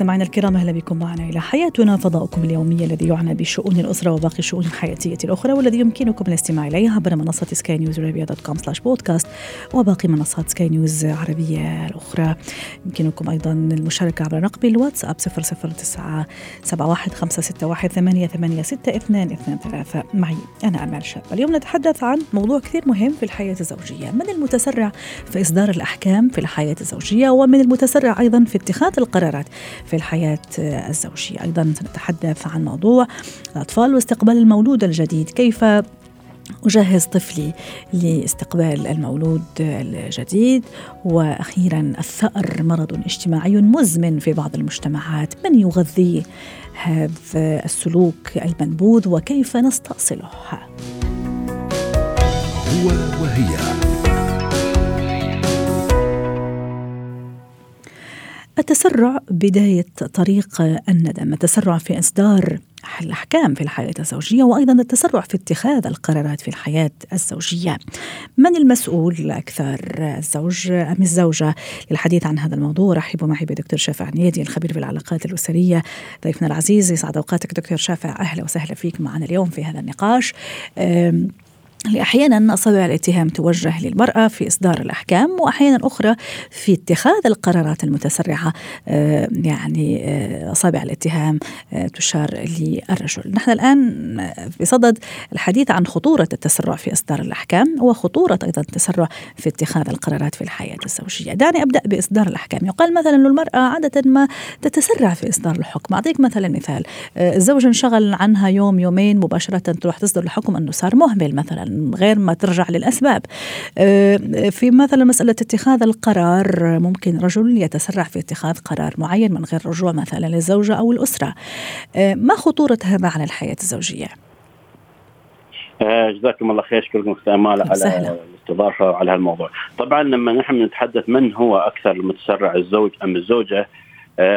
مستمعينا الكرام أهلا بكم معنا إلى حياتنا فضاؤكم اليومي الذي يعنى بشؤون الأسرة وباقي الشؤون الحياتية الأخرى والذي يمكنكم الاستماع اليه عبر منصة سكاي نيوز عربيه dot com slash podcast وباقي منصات سكاي نيوز عربية الأخرى. يمكنكم أيضا المشاركة عبر رقم الواتساب 009 71 561 886223 معي أنا أمال شاب اليوم نتحدث عن موضوع كثير مهم في الحياة الزوجية من المتسرع في إصدار الأحكام في الحياة الزوجية ومن المتسرع أيضا في اتخاذ القرارات في الحياة الزوجية. أيضا سنتحدث عن موضوع الأطفال واستقبال المولود الجديد. كيف أجهز طفلي لاستقبال المولود الجديد؟ وأخيرا الثأر مرض اجتماعي مزمن في بعض المجتمعات. من يغذيه هذا السلوك المنبوذ وكيف نستأصله؟ هو وهي. التسرع بداية طريق الندم التسرع في إصدار الأحكام في الحياة الزوجية وأيضا التسرع في اتخاذ القرارات في الحياة الزوجية. من المسؤول أكثر الزوج أم الزوجة؟ للحديث عن هذا الموضوع رحبوا معي بدكتور شافع نيادي الخبير في العلاقات الأسرية. ضيفنا العزيز يسعد أوقاتك دكتور شافع أهلا وسهلا فيك معنا اليوم في هذا النقاش. أحيانا اصابع الاتهام توجه للمرأة في إصدار الأحكام وأحيانا أخرى في اتخاذ القرارات المتسرعة يعني أصابع الاتهام تشار للرجل. نحن الآن بصدد الحديث عن خطورة التسرع في إصدار الأحكام وخطورة أيضا التسرع في اتخاذ القرارات في الحياة الزوجية. دعني أبدأ بإصدار الأحكام، يقال مثلا انه المرأة عادة ما تتسرع في إصدار الحكم، أعطيك مثلا مثال الزوج انشغل عنها يوم يومين مباشرة تروح تصدر الحكم أنه صار مهمل مثلا من غير ما ترجع للأسباب في مثلا مسألة اتخاذ القرار ممكن رجل يتسرع في اتخاذ قرار معين من غير رجوع مثلا للزوجة أو الأسرة ما خطورة هذا على الحياة الزوجية؟ جزاكم الله خير أشكركم أستاذ أمال على الاستضافة على هالموضوع. طبعا لما نحن نتحدث من هو أكثر المتسرع الزوج أم الزوجة آه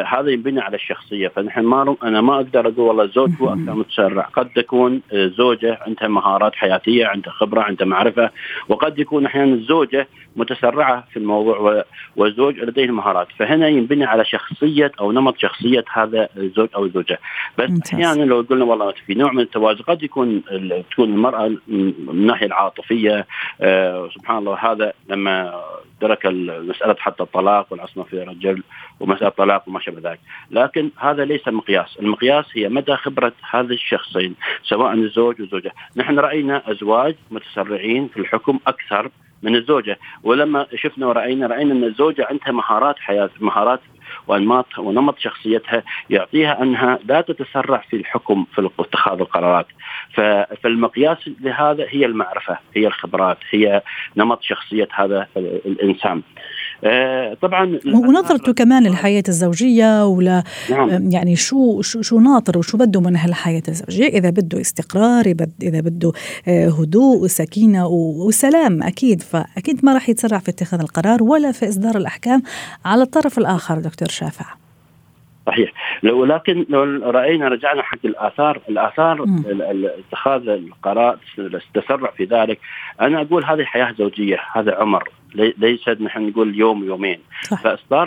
هذا ينبني على الشخصية. فنحن ما أنا ما أقدر أقول والله الزوج هو أكثر متسرع. قد تكون زوجه عندها مهارات حياتية عندها خبرة عندها معرفة وقد يكون أحيانا الزوجه متسرعة في الموضوع والزوج لديه مهارات. فهنا ينبني على شخصية أو نمط شخصية هذا الزوج أو الزوجة. بس أحيانا لو قلنا والله في نوع من التوازن قد يكون تكون المرأة من الناحية العاطفية آه سبحان الله هذا لما ترك مسألة حتى الطلاق والعصمة في الرجل ومسألة الطلاق وما شابه ذلك، لكن هذا ليس المقياس، المقياس هي مدى خبرة هذا الشخصين سواء الزوج والزوجه، نحن رأينا أزواج متسرعين في الحكم أكثر من الزوجة، ولما شفنا ورأينا رأينا أن الزوجة عندها مهارات حياة مهارات وانماط ونمط شخصيتها يعطيها أنها لا تتسرع في الحكم في اتخاذ القرارات. فالمقياس لهذا هي المعرفة هي الخبرات هي نمط شخصية هذا الإنسان. طبعا ونظرته كمان للحياة الزوجية ولا نعم. يعني شو شو شو ناطر وشو بده من هالحياة الزوجية؟ إذا بده استقرار إذا بده هدوء وسكينة وسلام أكيد. فأكيد ما راح يتسرع في اتخاذ القرار ولا في إصدار الأحكام على الطرف الآخر دكتور شافع. صحيح. ولكن لو رأينا رجعنا حق الآثار. الآثار اتخاذ القرار التسرع في ذلك. أنا أقول هذه حياة زوجية هذا عمر. ليس نحن نقول يوم يومين. صح. فإصدار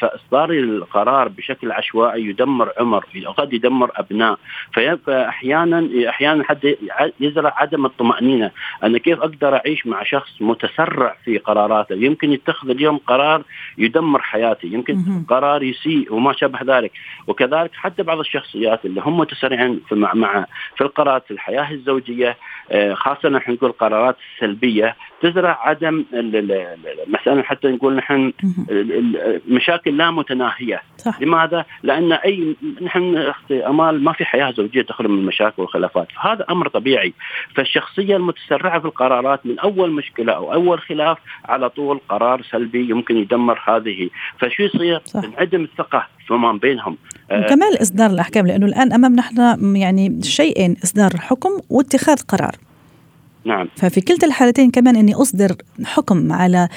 فإصدار القرار بشكل عشوائي يدمر عمر قد يدمر أبناء. فأحيانا أحيانا حتى يزرع عدم الطمأنينة. أنا كيف أقدر أعيش مع شخص متسرع في قراراته؟ يمكن يتخذ اليوم قرار يدمر حياتي يمكن قرار يسيء وما شابه ذلك. وكذلك حتى بعض الشخصيات اللي هم متسرعين في مع, مع في القرارات في الحياة الزوجية خاصة نحن نقول قرارات سلبيه تزرع عدم مثلا حتى نقول نحن مشاكل لا متناهية. صح. لماذا؟ لأن أي نحن أختي أمال ما في حياة زوجية تخلو من المشاكل والخلافات. فهذا أمر طبيعي. فالشخصية المتسرعة في القرارات من أول مشكلة أو أول خلاف على طول قرار سلبي يمكن يدمر هذه. فشو يصير؟ تنعدم الثقة. فيما بينهم. وكمان إصدار الأحكام لأنه الآن امامنا إحنا يعني شيئين إصدار حكم واتخاذ قرار. نعم. ففي كلتا الحالتين كمان إني أصدر حكم على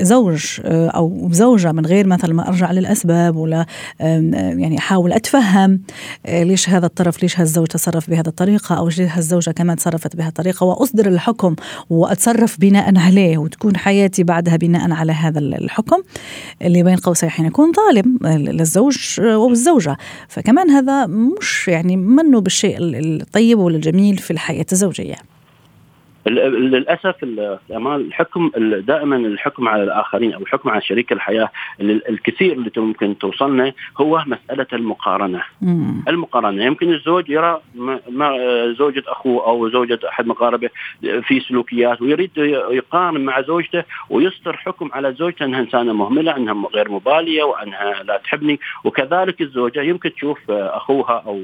زوج آه، أو زوجة من غير مثلا ما أرجع للأسباب ولا يعني أحاول أتفهم آه، ليش هذا الطرف ليش هالزوج تصرف بهذه الطريقة أو ليش هالزوجة كمان تصرفت بهذه الطريقة وأصدر الحكم وأتصرف بناء عليه وتكون حياتي بعدها بناء على هذا الحكم. اللي بين قوسين حين يكون ظالم للزوج والزوجة. فكمان هذا مش يعني منه بالشيء الطيب والجميل في الحياة الزوجية. للأسف امال الحكم دائما الحكم على الآخرين أو الحكم على شريك الحياة الكثير اللي ممكن توصلنا هو مسألة المقارنة. مم. المقارنة يمكن الزوج يرى ما زوجة أخوه أو زوجة أحد مقاربه في سلوكيات ويريد يقارن مع زوجته ويصدر حكم على زوجته أنها إنسانة مهملة أنها غير مبالية وأنها لا تحبني. وكذلك الزوجة يمكن تشوف أخوها أو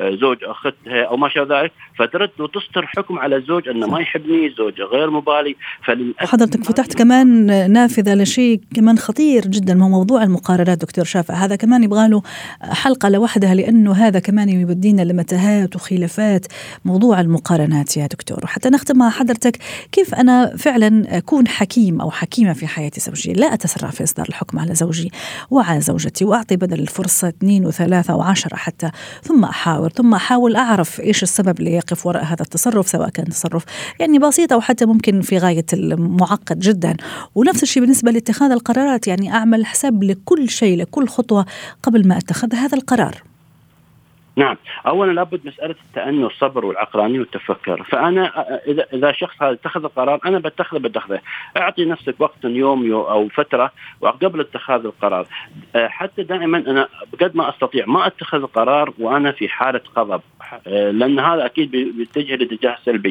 زوج أختها أو ما شابه ذلك فترد وتصدر حكم على الزوج انه ما يحبني زوج غير مبالي فللاسف حضرتك فتحت كمان نافذة لشيء كمان خطير جدا هو موضوع المقارنات دكتور شافع. هذا كمان يبغى له حلقة لوحدها لأنه هذا كمان يودينا لمتاهات وخلافات. موضوع المقارنات يا دكتور. وحتى نختم مع حضرتك كيف أنا فعلا أكون حكيم أو حكيمة في حياتي الزوجيه لا اتسرع في إصدار الحكم على زوجي وعلى زوجتي وأعطي بدل الفرصة اثنين وثلاثة وعشرة حتى ثم احاول ثم أحاول أعرف إيش السبب اللي يقف وراء هذا التصرف سواء كان تصرف يعني بسيط أو حتى ممكن في غاية المعقد جدا. ونفس الشيء بالنسبة لاتخاذ القرارات يعني أعمل حساب لكل شيء لكل خطوة قبل ما أتخذ هذا القرار. نعم. اولا لابد مسألة التأني والصبر والعقلانية والتفكر. فأنا إذا إذا شخص هذا اتخذ قرار أنا بتخذه بتخذه أعطي نفسك وقت يوم, أو فترة وقبل اتخاذ القرار. حتى دائما أنا بقد ما أستطيع ما أتخذ قرار وأنا في حالة غضب لأن هذا أكيد بيتجه لاتجاه سلبي.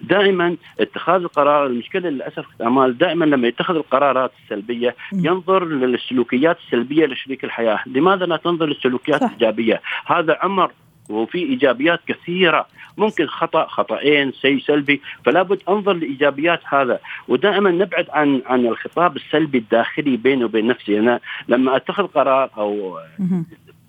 دائما اتخاذ القرار المشكلة للأسف أمال دائما لما يتخذ القرارات السلبية ينظر للسلوكيات السلبية لشريك الحياة. لماذا لا تنظر للسلوكيات الإيجابية؟ هذا عمر وفي إيجابيات كثيرة. ممكن خطأ خطأين شيء سلبي. فلا بد أنظر لإيجابيات هذا. ودائما نبعد عن عن الخطاب السلبي الداخلي بيني وبين نفسي. أنا لما أتخذ قرار أو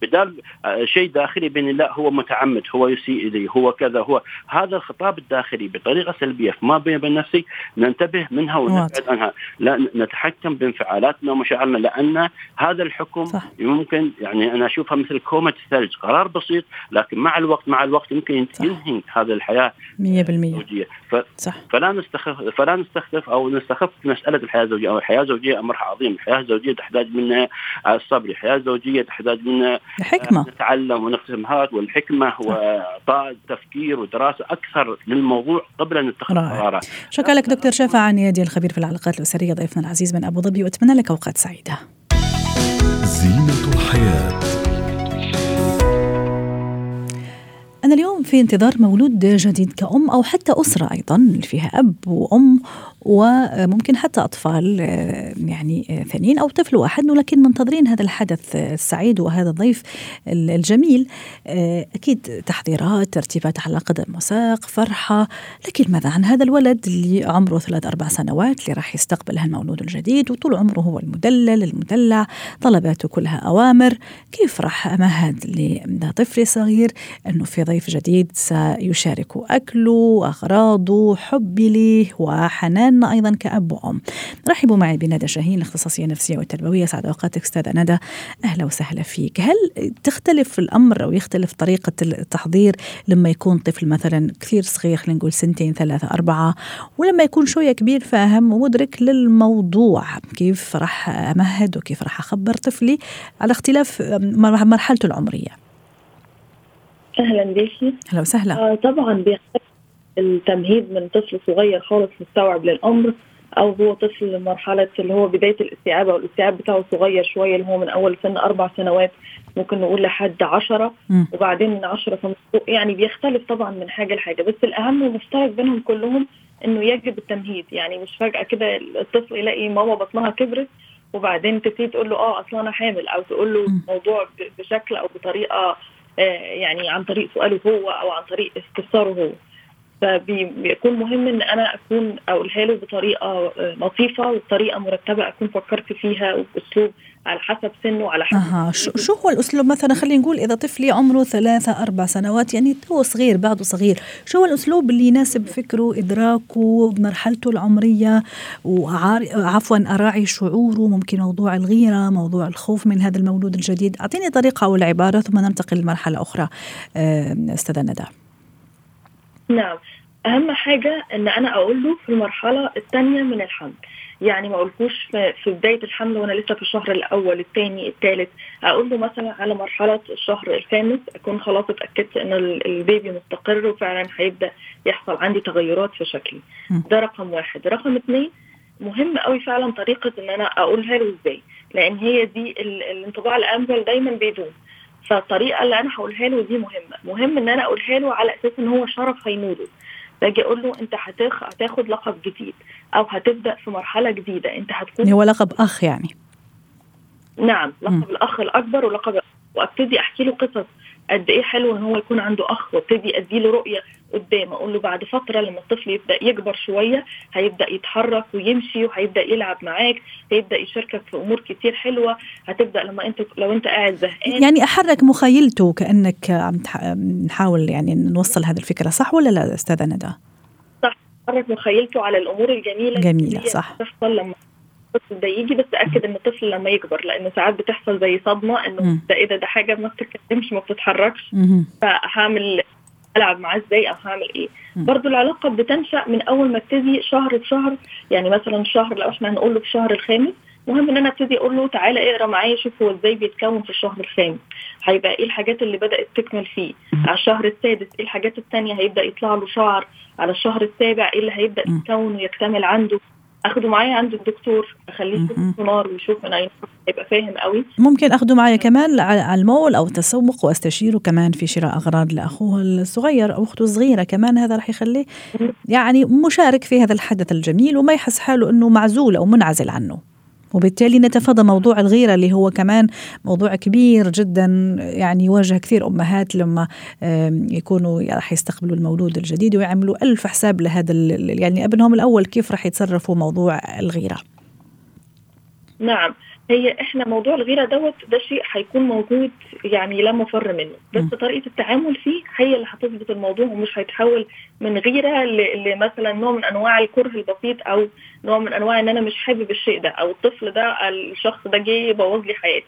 بدال آه، شيء داخلي بين لا هو متعمد هو يسيء الي هو كذا هو هذا الخطاب الداخلي بطريقة سلبية فما بين نفسي ننتبه منها ونبعد عنها. لا نتحكم بانفعالاتنا ومشاعرنا لأن هذا الحكم صح. ممكن يعني أنا أشوفها مثل كومة الثلج قرار بسيط لكن مع الوقت مع الوقت يمكن ينهي هذه الحياة 100% الزوجية. ف... صح. فلا نستخف فلا نستخف أو نستخف مسألة الحياة الزوجية. أو الحياة الزوجية أمرها عظيم. الحياة الزوجية تحتاج منا الصبر الحياة الزوجية تحتاج منا الحكمة. نتعلم ونقسم هذا والحكمة وإعطاء تفكير ودراسة أكثر للموضوع قبل أن نتخذ قرارات. شكرا لك دكتور شفا عنيدي الخبير في العلاقات الأسرية ضيفنا العزيز من أبو ظبي وأتمنى لك أوقات سعيدة. زينة الحياة. اليوم في انتظار مولود جديد كأم أو حتى أسرة أيضا فيها أب وأم وممكن حتى أطفال آه، يعني آه، ثانيين أو طفل واحد ولكن منتظرين هذا الحدث السعيد وهذا الضيف الجميل. آه، أكيد تحضيرات ترتيبات على قدم وساق فرحة. لكن ماذا عن هذا الولد اللي عمره ثلاث أربع سنوات اللي راح يستقبل هالمولود الجديد وطول عمره هو المدلل المدلع طلباته كلها أوامر. كيف راح أمهد لطفل صغير أنه في ضيف جديد سيشارك أكله أغراضه حبي له وحنان لنا أيضا كأب وأم. رحبوا معي بندى شاهين الاختصاصية النفسية والتربوية سعد أوقاتك أستاذة ندى. أهلا وسهلا فيك. هل تختلف الأمر أو يختلف طريقة التحضير لما يكون طفل مثلا كثير صغير خلينا نقول سنتين ثلاثة أربعة ولما يكون شوية كبير فأهم ومدرك للموضوع؟ كيف راح أمهد وكيف راح أخبر طفلي؟ على اختلاف مرحلته العمرية. أهلا بيكي. أهلا وسهلا. آه طبعا بيختلف التمهيد من طفل صغير خالص مستوعب للأمر أو هو طفل مرحله اللي هو بداية الاستيعاب أو الاستيعاب بتاعه صغير شوية اللي هو من أول سن أربع سنوات ممكن نقول لحد عشرة وبعدين من عشرة يعني بيختلف طبعا من حاجة لحاجة. بس الأهم والمشترك بينهم كلهم إنه يجب التمهيد. يعني مش فجأة كده الطفل يلاقي ماما بطنها كبرت وبعدين تبتدي تقول له آه أصلا أنا حامل أو تقول له الموضوع بشكل أو بطريقة يعني عن طريق سؤاله هو أو عن طريق استفساره هو. فبيكون مهم إن أنا أكون أقولها له بطريقة لطيفة وبطريقة مرتبة أكون فكرت فيها وبأسلوب على حسب سنه على حسب أها. شو هو الأسلوب؟ مثلا خلينا نقول إذا طفلي عمره ثلاثة أربع سنوات يعني تو صغير بعده صغير. شو هو الأسلوب اللي يناسب فكره إدراكه بمرحلته العمرية؟ وعفوا أراعي شعوره ممكن موضوع الغيرة موضوع الخوف من هذا المولود الجديد؟ أعطيني طريقة أو العبارة ثم ننتقل لمرحلة أخرى أستاذة ندى. نعم. أهم حاجة إن أنا أقول له في المرحلة الثانية من الحمل. يعني ما اقولكوش في بداية الحمل وأنا لسه في الشهر الأول الثاني الثالث أقول له مثلا على مرحلة الشهر الخامس أكون خلاص اتأكدت إن البيبي مستقر وفعلا هيبدأ يحصل عندي تغيرات في شكلي. ده رقم واحد. رقم اثنين مهم قوي فعلا طريقة إن أنا أقولها له إزاي. لأن هي دي الانطباع الأمثل دايما بيدوم. فالطريقة اللي أنا هقولها له دي مهمة. مهم إن أنا أقولها له على أساس إن هو شرف هينوله باجي أقول له أنت هتخ... هتاخد لقب جديد أو هتبدأ في مرحلة جديدة. أنت هتكون هو لقب أخ يعني. نعم. لقب م. الأخ الأكبر ولقب وأبتدي أحكي له قصص قد إيه حلو إن هو يكون عنده أخ وابتدي ادي له رؤية قدام. أقول له بعد فترة لما الطفل يبدأ يكبر شوية هيبدأ يتحرك ويمشي وهيبدأ يلعب معاك هيبدأ يشاركك في أمور كتير حلوة. هتبدأ لما أنت لو أنت قاعد زهقان. يعني أحرك مخيلته كأنك عم نحاول يعني نوصل هذه الفكرة صح ولا لا أستاذة ندى؟ صح أحرك مخيلته على الأمور الجميلة جميلة صح. تحصل لما الطفل ده يجي بس أكد إن الطفل لما يكبر لأنه ساعات بتحصل زي صدمة إنه ده إيه ده ده حاجة ما بتتكلمش ما بتتحركش. فهعمل ألعب معاه إزاي أو هعمل إيه؟ برضو العلاقة بتنشأ من أول ما ابتدي شهر بشهر يعني مثلا شهر لو إحنا هنقول له في الشهر الخامس مهم إن أنا ابتدي أقول له تعالى اقرأ معايا شوف هو إزاي بيتكون في الشهر الخامس. هيبقى إيه الحاجات اللي بدأت تكمل فيه؟ على الشهر السادس إيه الحاجات الثانية هيبدأ يطلع له شعر؟ على الشهر السابع إيه اللي هيبدأ يتكون ويكتمل عنده؟ أخده معايا عند الدكتور أخليه يشوف سونار ويشوف من اين يبقى فاهم قوي. ممكن أخده معايا كمان على المول أو التسوق وأستشيره كمان في شراء أغراض لأخوه الصغير أو أخته الصغيرة كمان هذا راح يخليه يعني مشارك في هذا الحدث الجميل وما يحس حاله إنه معزول أو منعزل عنه. وبالتالي نتفادى موضوع الغيرة اللي هو كمان موضوع كبير جدا يعني يواجه كثير أمهات لما يكونوا راح يستقبلوا المولود الجديد ويعملوا ألف حساب لهذا يعني أبنهم الأول كيف راح يتصرفوا موضوع الغيرة. نعم. هي إحنا موضوع الغيرة دوت ده شيء هيكون موجود يعني لا مفر منه. بس م. طريقة التعامل فيه هي اللي هتظبط الموضوع ومش هيتحول من غيرة لمثلا نوع من أنواع الكره البسيط أو نوع من أنواع إن أنا مش حابب الشيء ده أو الطفل ده الشخص ده جه يبوظ لي حياتي.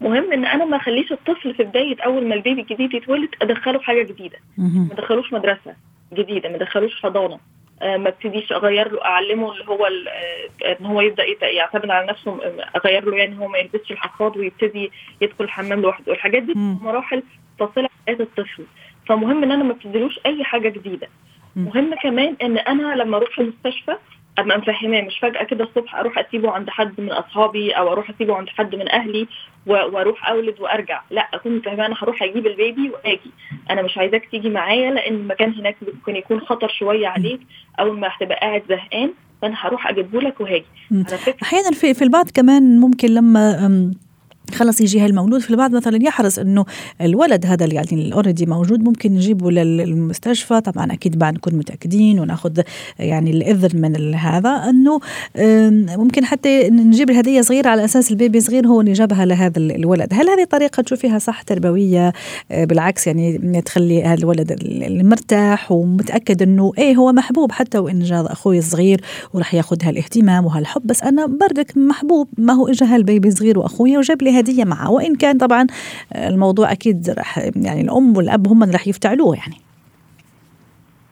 مهم إن أنا ما أخليش الطفل في بداية أول ما البيبي الجديد يتولد أدخله حاجة جديدة. ما ادخلوش مدرسة جديدة ما ادخلوش حضانة. ما ابتديش أغير له أعلمه اللي هو آه، إن هو يبدأ يعتمد على نفسه أغير له يعني هو ما يلبسش الحفاض ويبتدي يدخل الحمام لوحده. والحاجات دي مراحل في حياة الطفل. فمهم إن أنا ما ابتديلوش أي حاجة جديدة. مهم كمان إن أنا لما أروح المستشفى ابقى مفهماه مش فجأة كده الصبح أروح أسيبه عند حد من أصحابي أو أروح أسيبه عند حد من أهلي وأروح أولد وأرجع. لا اكون مفهماه أنا هروح أجيب ال baby وآجي. أنا مش عايزاك تيجي معايا لأن المكان هناك ممكن يكون خطر شوية عليك. أول ما هتبقى قاعد زهقان فأنا هروح اجيبه لك وهاجي أحيانا في في البعض كمان ممكن لما خلص يجي هالمولود. في البعض مثلا يحرص إنه الولد هذا اللي يعني ال already موجود ممكن نجيبه للمستشفى. طبعا أكيد بعد نكون متأكدين وناخذ يعني الإذن من هذا. إنه ممكن حتى نجيب الهدية صغيرة على أساس البيبي صغير هو اللي جابها لهذا الولد. هل هذه طريقة تشوفيها صح تربوية؟ آه، بالعكس يعني تخلي هذا الولد المرتاح ومتأكد إنه إيه هو محبوب حتى وإن جاء أخوي الصغير وراح ياخذ هالاهتمام وهالحب. بس أنا برضك محبوب. ما هو اجى هالبيبي صغير واخويا وجاب لي هديه معه. وإن كان طبعا الموضوع أكيد رح يعني الأم والأب هم اللي رح يفتعلوه يعني.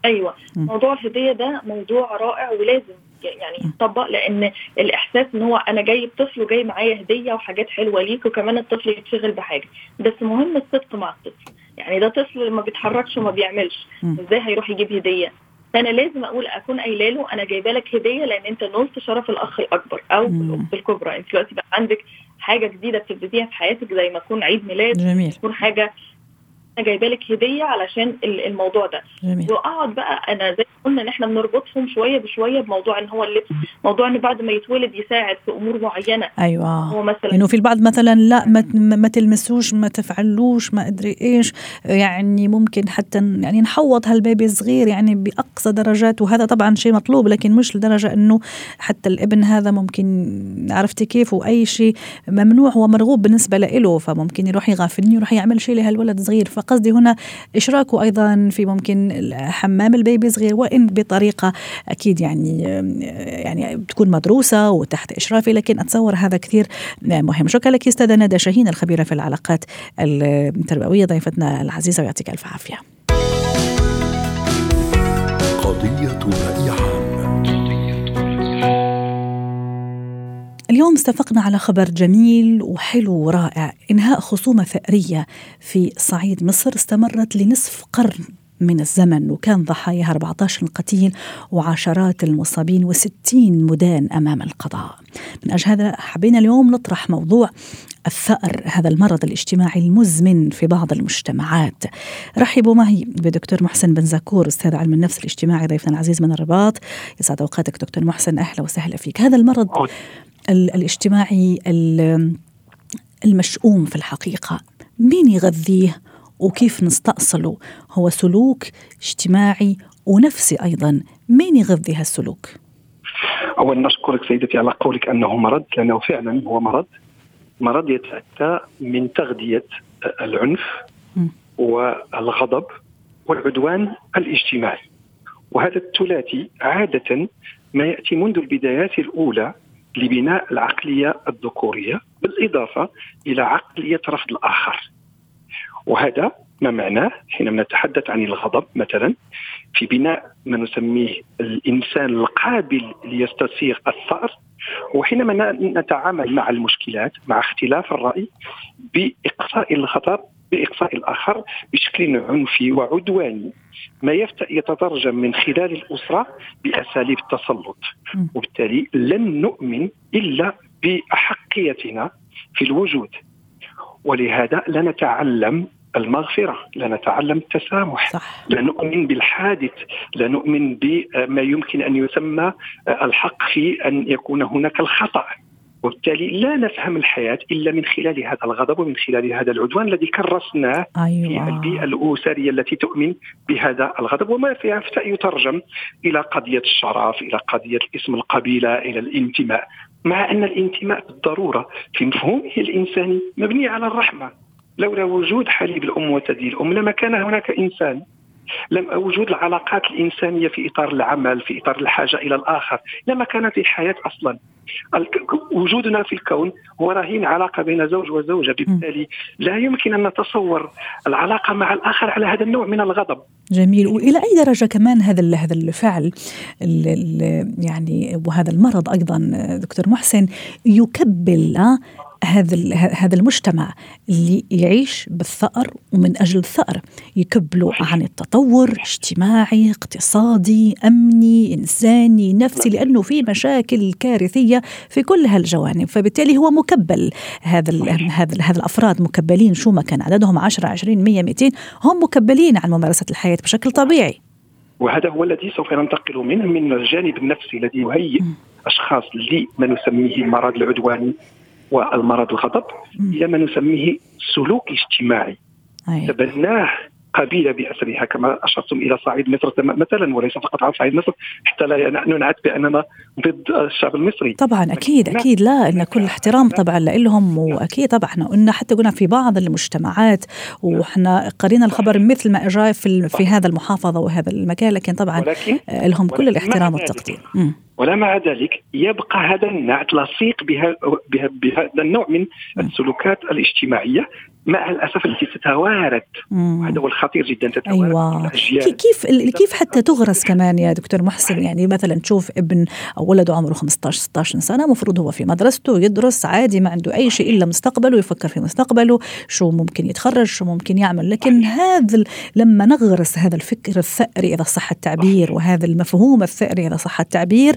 أيوه. موضوع الهدية ده موضوع رائع ولازم يعني يطبق لأن الإحساس إن هو أنا جايب طفل وجاي معايا هدية وحاجات حلوة ليك وكمان الطفل يتشغل بحاجة. بس مهم الصدق مع الطفل. يعني ده طفل ما بيتحركش وما بيعملش. إزاي هيروح يجيب هدية؟ فانا لازم أقول أكون قايلة له أنا جايبة لك هدية لأن أنت نلت شرف الأخ الأكبر أو الاخت الكبرى. أنت دلوقتي بقى عندك حاجة جديدة بتبتديها في حياتك زي ما تكون عيد ميلاد جميل. تكون حاجة جايبة لك هدية علشان الموضوع ده. جميل. وأقعد بقى أنا زي ما قلنا إن إحنا بنربطهم شوية بشوية بموضوع إن هو اللبس موضوع إن بعد ما يتولد يساعد في أمور معينة. أيوه. هو مثلا إنه في البعض مثلا لا ما, ما تلمسوش ما تفعلوش ما أدري إيش. يعني ممكن حتى يعني نحوط هالبيبي الصغير يعني بأقصى درجات وهذا طبعا شيء مطلوب لكن مش لدرجة إنه حتى الابن هذا ممكن عرفتي كيف؟ وأي شيء ممنوع هو مرغوب بالنسبة له فممكن يروح يغافلني يروح يعمل شيء لهالولد صغير فقصدي هنا اشراكه أيضا في ممكن حمام البيبي صغير وإن بطريقة أكيد يعني يعني بتكون مدروسة وتحت إشرافي لكن أتصور هذا كثير مهم. شكرا لك أستاذة ندى شاهين الخبيرة في العلاقات التربوية ضيفتنا العزيزة ويعطيك ألف عافية. قضية راي اليوم استفقنا على خبر جميل وحلو ورائع. إنهاء خصومة ثأرية في صعيد مصر استمرت لنصف قرن من الزمن وكان ضحاياها 14 قتيل وعشرات المصابين و60 مدان أمام القضاء. من أجل هذا حبينا اليوم نطرح موضوع الثأر هذا المرض الاجتماعي المزمن في بعض المجتمعات. رحبوا معي بدكتور محسن بن زكور أستاذ علم النفس الاجتماعي ضيفنا العزيز من الرباط. يسعد أوقاتك دكتور محسن أهلا وسهلا فيك. هذا المرض الاجتماعي المشؤوم في الحقيقة. مين يغذيه وكيف نستأصله؟ هو سلوك اجتماعي ونفسي أيضا. مين يغذي هالسلوك؟ أولا نشكرك سيدتي على قولك أنه مرض لأنه فعلا هو مرض. مرض يتأتى من تغذية العنف والغضب والعدوان الاجتماعي. وهذا الثلاثي عادة ما يأتي منذ البدايات الأولى لبناء العقلية الذكورية بالإضافة إلى عقلية رفض الآخر. وهذا ما معناه حينما نتحدث عن الغضب مثلا في بناء ما نسميه الإنسان القابل ليستسيغ الثأر وحينما نتعامل مع المشكلات مع اختلاف الرأي بإقصاء الغضب بإقصاء الآخر بشكل عنفي وعدواني ما يتترجم من خلال الأسرة بأساليب التسلط. وبالتالي لن نؤمن إلا بأحقيتنا في الوجود. ولهذا لا نتعلم المغفرة لا نتعلم التسامح. صح. لا نؤمن بالحادث لا نؤمن بما يمكن أن يسمى الحق في أن يكون هناك الخطأ. وبالتالي لا نفهم الحياة إلا من خلال هذا الغضب ومن خلال هذا العدوان الذي كرسناه أيوة. في البيئة الأسرية التي تؤمن بهذا الغضب وما فيها يترجم إلى قضية الشرف إلى قضية الاسم القبيلة إلى الانتماء مع أن الانتماء بالضرورة في مفهومه الإنساني مبني على الرحمة لولا وجود حليب الأم وثدي الأم لما كان هناك إنسان وجود العلاقات الإنسانية في إطار العمل في إطار الحاجة إلى الآخر لما كانت الحياة أصلا. وجودنا في الكون هو رهين علاقة بين زوج وزوجة. بالتالي لا يمكن أن نتصور العلاقة مع الآخر على هذا النوع من الغضب. جميل. وإلى أي درجة كمان هذا هذا الفعل يعني وهذا المرض أيضا دكتور محسن يكبل هذا هذا المجتمع اللي يعيش بالثأر ومن أجل الثأر. يكبلوا عن التطور اجتماعي اقتصادي أمني إنساني نفسي لأنه في مشاكل كارثية في كل هالجوانب. فبالتالي هو مكبل. هذا هذا هذا الأفراد مكبلين شو ما كان عددهم 10 20 100 200 هم مكبلين عن ممارسة الحياة بشكل طبيعي. وهذا هو الذي سوف ننتقل منه من الجانب النفسي الذي يهيئ أشخاص لما نسميه المرض العدواني والمرض الغضب إلى ما نسميه سلوك اجتماعي. تبناه قبيله بأسرها كما أشرتم إلى صعيد مصر مثلا وليس فقط عن صعيد مصر حتى لا ننعت بأننا ضد الشعب المصري. طبعا أكيد أكيد. لا إن كل احترام طبعا لهم وأكيد طبعا. قلنا حتى قلنا في بعض المجتمعات وإحنا قرينا الخبر مثل ما إجرى في في هذا المحافظة وهذا المكان لكن طبعا ولكن لهم كل الاحترام والتقدير. ولا مع ذلك يبقى هذا النعت لصيق بهذا النوع من السلوكات الاجتماعية مع الأسف التي تتوارد. وهذا هو الخطير جدا تتوارد أيوة. كيف كيف حتى تغرس كمان يا دكتور محسن؟ يعني مثلا تشوف ابن أو ولده عمره 15 16 سنة المفروض هو في مدرسته يدرس عادي ما عنده أي شيء إلا مستقبله يفكر في مستقبله شو ممكن يتخرج شو ممكن يعمل. لكن هذا لما نغرس هذا الفكر الثأري إذا صح التعبير وهذا المفهوم الثأري إذا صح التعبير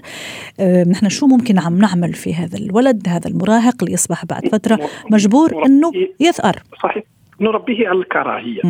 آه، نحن شو ممكن عم نعمل في هذا الولد هذا المراهق اللي يصبح بعد فترة مجبور إنه يثأر؟ صحيح. نربيه على الكراهية.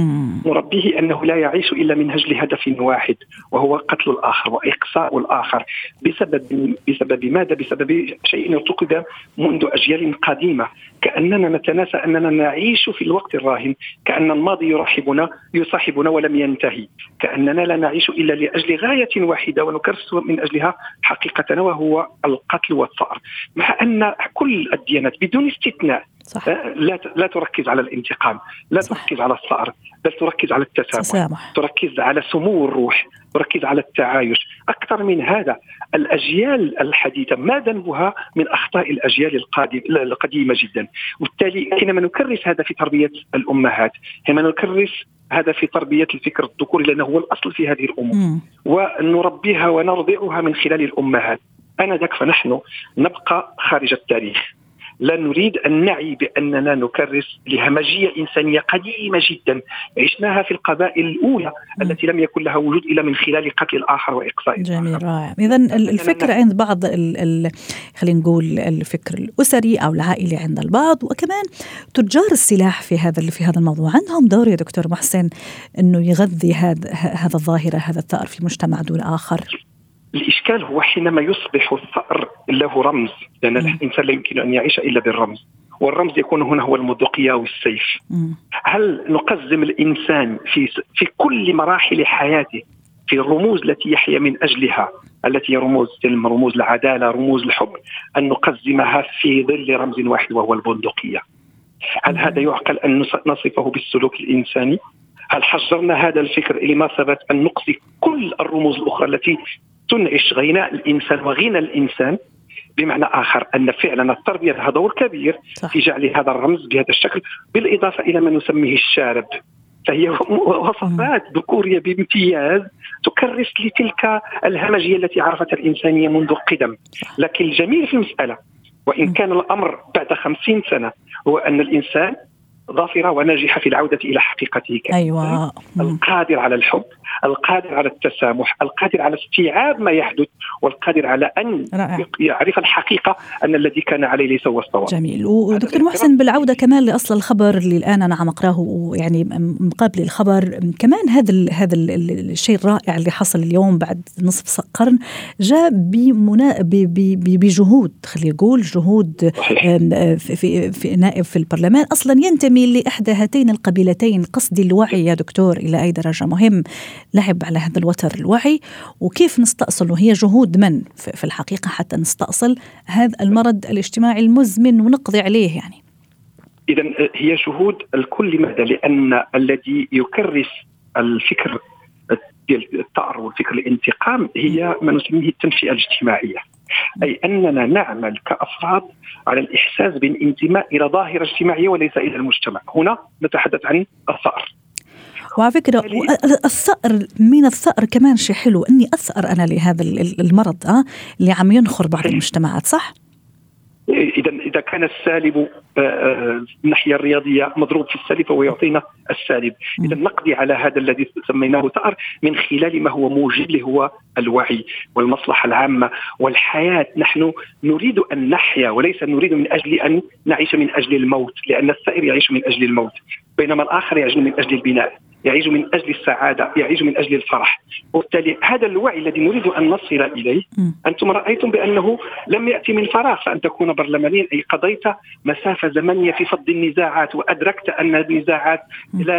نربيه أنه لا يعيش إلا من أجل هدف واحد وهو قتل الآخر وإقصاء الآخر. بسبب بسبب ماذا؟ بسبب شيء ارتكب منذ أجيال قديمة. كأننا نتناسى أننا نعيش في الوقت الراهن. كأن الماضي يرحبنا يصاحبنا ولم ينتهي. كأننا لا نعيش إلا لأجل غاية واحدة ونكرس من أجلها حقيقتنا وهو القتل والثار مع أن كل الديانات بدون استثناء صح. آه، لا لا تركز على الانتقام لا صح. تركز على الثأر بل تركز على التسامح تسامح. تركز على سمو الروح تركز على التعايش أكثر من هذا الأجيال الحديثة ما ذنبها من أخطاء الأجيال القديمة جدا وبالتالي حينما نكرس هذا في تربية الأمهات حينما نكرس هذا في تربية الفكر الذكوري لأنه هو الأصل في هذه الأمور م. ونربيها ونرضعها من خلال الأمهات آنذاك فنحن نبقى خارج التاريخ لا نريد أن نعي بأننا نكرس لهمجية إنسانية قديمة جدا عشناها في القبائل الأولى التي لم يكن لها وجود إلا من خلال قتل الآخر وإقصاء جميل رائع. إذا الفكر عند بعض خلينا نقول الفكر الأسري أو العائلي عند البعض وكمان تجار السلاح في هذا في هذا الموضوع. عندهم دور يا دكتور محسن أنه يغذي هذا هذا الظاهرة هذا الثأر في مجتمع دون آخر؟ الإشكال هو حينما يصبح الثأر له رمز لأن الإنسان لا يمكن أن يعيش إلا بالرمز والرمز يكون هنا هو المدقية والسيف. هل نقزم الإنسان في في كل مراحل حياته في الرموز التي يحيا من أجلها التي هي رموز سلم رموز العدالة رموز الحب أن نقزمها في ظل رمز واحد وهو البندقية؟ هل هذا يعقل أن نصفه بالسلوك الإنساني؟ هل حجرنا هذا الفكر لمثابة أن نقصي كل الرموز الأخرى التي تنعش غناء الإنسان وغنى الإنسان بمعنى آخر أن فعلا التربية لها دور كبير صح. في جعل هذا الرمز بهذا الشكل بالإضافة إلى ما نسميه الشارب. فهي وصفات ذكورية بامتياز تكرس لتلك الهمجية التي عرفتها الإنسانية منذ القدم. لكن الجميل في المسألة وإن كان الأمر بعد خمسين سنة هو أن الإنسان ظافرة وناجحة في العودة إلى حقيقته أيوه. القادر على الحب القادر على التسامح القادر على استيعاب ما يحدث والقادر على أن رائع. يعرف الحقيقة أن الذي كان عليه ليس هو الصواب جميل. ودكتور محسن بالعودة كمان لأصل الخبر اللي الآن أنا عم أقراه يعني مقابل الخبر كمان هذا ال هذا ال الشيء الرائع اللي حصل اليوم بعد نصف قرن جاء بمنا بجهود خلينا نقول جهود في, في, في نائب في البرلمان. أصلا ينتمي لإحدى هاتين القبيلتين قصدي الوعي يا دكتور إلى أي درجة مهم. لعب على هذا الوتر الوعي وكيف نستأصل وهي جهود من؟ في الحقيقة حتى نستأصل هذا المرض الاجتماعي المزمن ونقضي عليه يعني. إذا هي جهود الكل لماذا؟ لأن الذي يكرس الفكر ديال الثأر والفكر الانتقام هي ما نسميه التنشئة الاجتماعية. أي أننا نعمل كأفراد على الإحساس بالانتماء إلى ظاهرة اجتماعية وليس إلى المجتمع. هنا نتحدث عن الثأر. وعلى فكرة الثأر من الثأر كمان شيء حلو إني أثأر أنا لهذا المرض آه اللي عم ينخر بعض المجتمعات صح؟ إذا إذا كان السالب آه، الناحية الرياضية مضروب في السالب فهو يعطينا السالب. إذا نقضي على هذا الذي سميناه ثأر من خلال ما هو موجب اللي هو الوعي والمصلحة العامة والحياة. نحن نريد أن نحيا وليس نريد من أجل أن نعيش من أجل الموت لأن السائر يعيش من أجل الموت بينما الآخر يعيش من أجل البناء. يعيش من أجل السعادة يعيش من أجل الفرح. وبالتالي هذا الوعي الذي نريد أن نصل إليه أنتم رأيتم بأنه لم يأتي من فراغ فأن تكون برلمانيا أي قضيت مسافة زمنية في فض النزاعات وأدركت أن النزاعات لا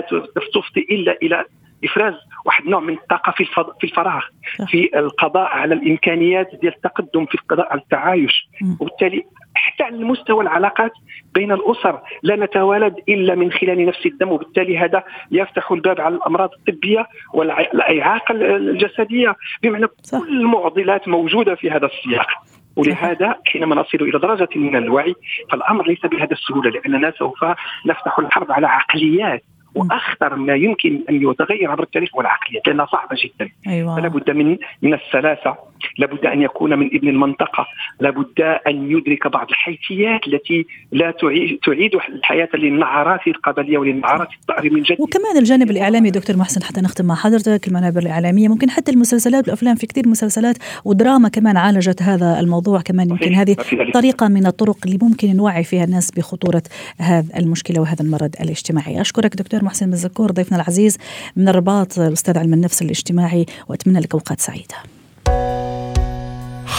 تفضي إلا إلى إفراز واحد نوع من الطاقة في في الفراغ في القضاء على الإمكانيات ديال التقدم في القضاء على التعايش. وبالتالي حتى على مستوى العلاقات بين الأسر لا نتوالد إلا من خلال نفس الدم وبالتالي هذا يفتح الباب على الأمراض الطبية والاعاقه الجسدية. بمعنى صح. كل المعضلات موجودة في هذا السياق. ولهذا حينما نصل إلى درجة من الوعي فالأمر ليس بهذا السهولة لأننا سوف نفتح الحرب على عقليات وأخطر ما يمكن أن يتغير عبر التاريخ هو العقليات لأنها صعبة جدا. أيوة. فلا بد من من السلاسة لابد أن يكون من ابن المنطقة. لابد أن يدرك بعض الحيثيات التي لا تعيد الحياة للنعرات القبلية وللنعرات الطائر من جديد. وكمان الجانب الإعلامي دكتور محسن حتى نختم مع حضرتك المنابر الإعلامية. ممكن حتى المسلسلات والأفلام في كثير مسلسلات ودراما كمان عالجت هذا الموضوع. كمان يمكن هذه طريقة من الطرق اللي ممكن نوعي فيها الناس بخطورة هذا المشكلة وهذا المرض الاجتماعي. أشكرك دكتور محسن مزكور ضيفنا العزيز من الرباط الأستاذ علم النفس الاجتماعي وأتمنى لك أوقات سعيدة.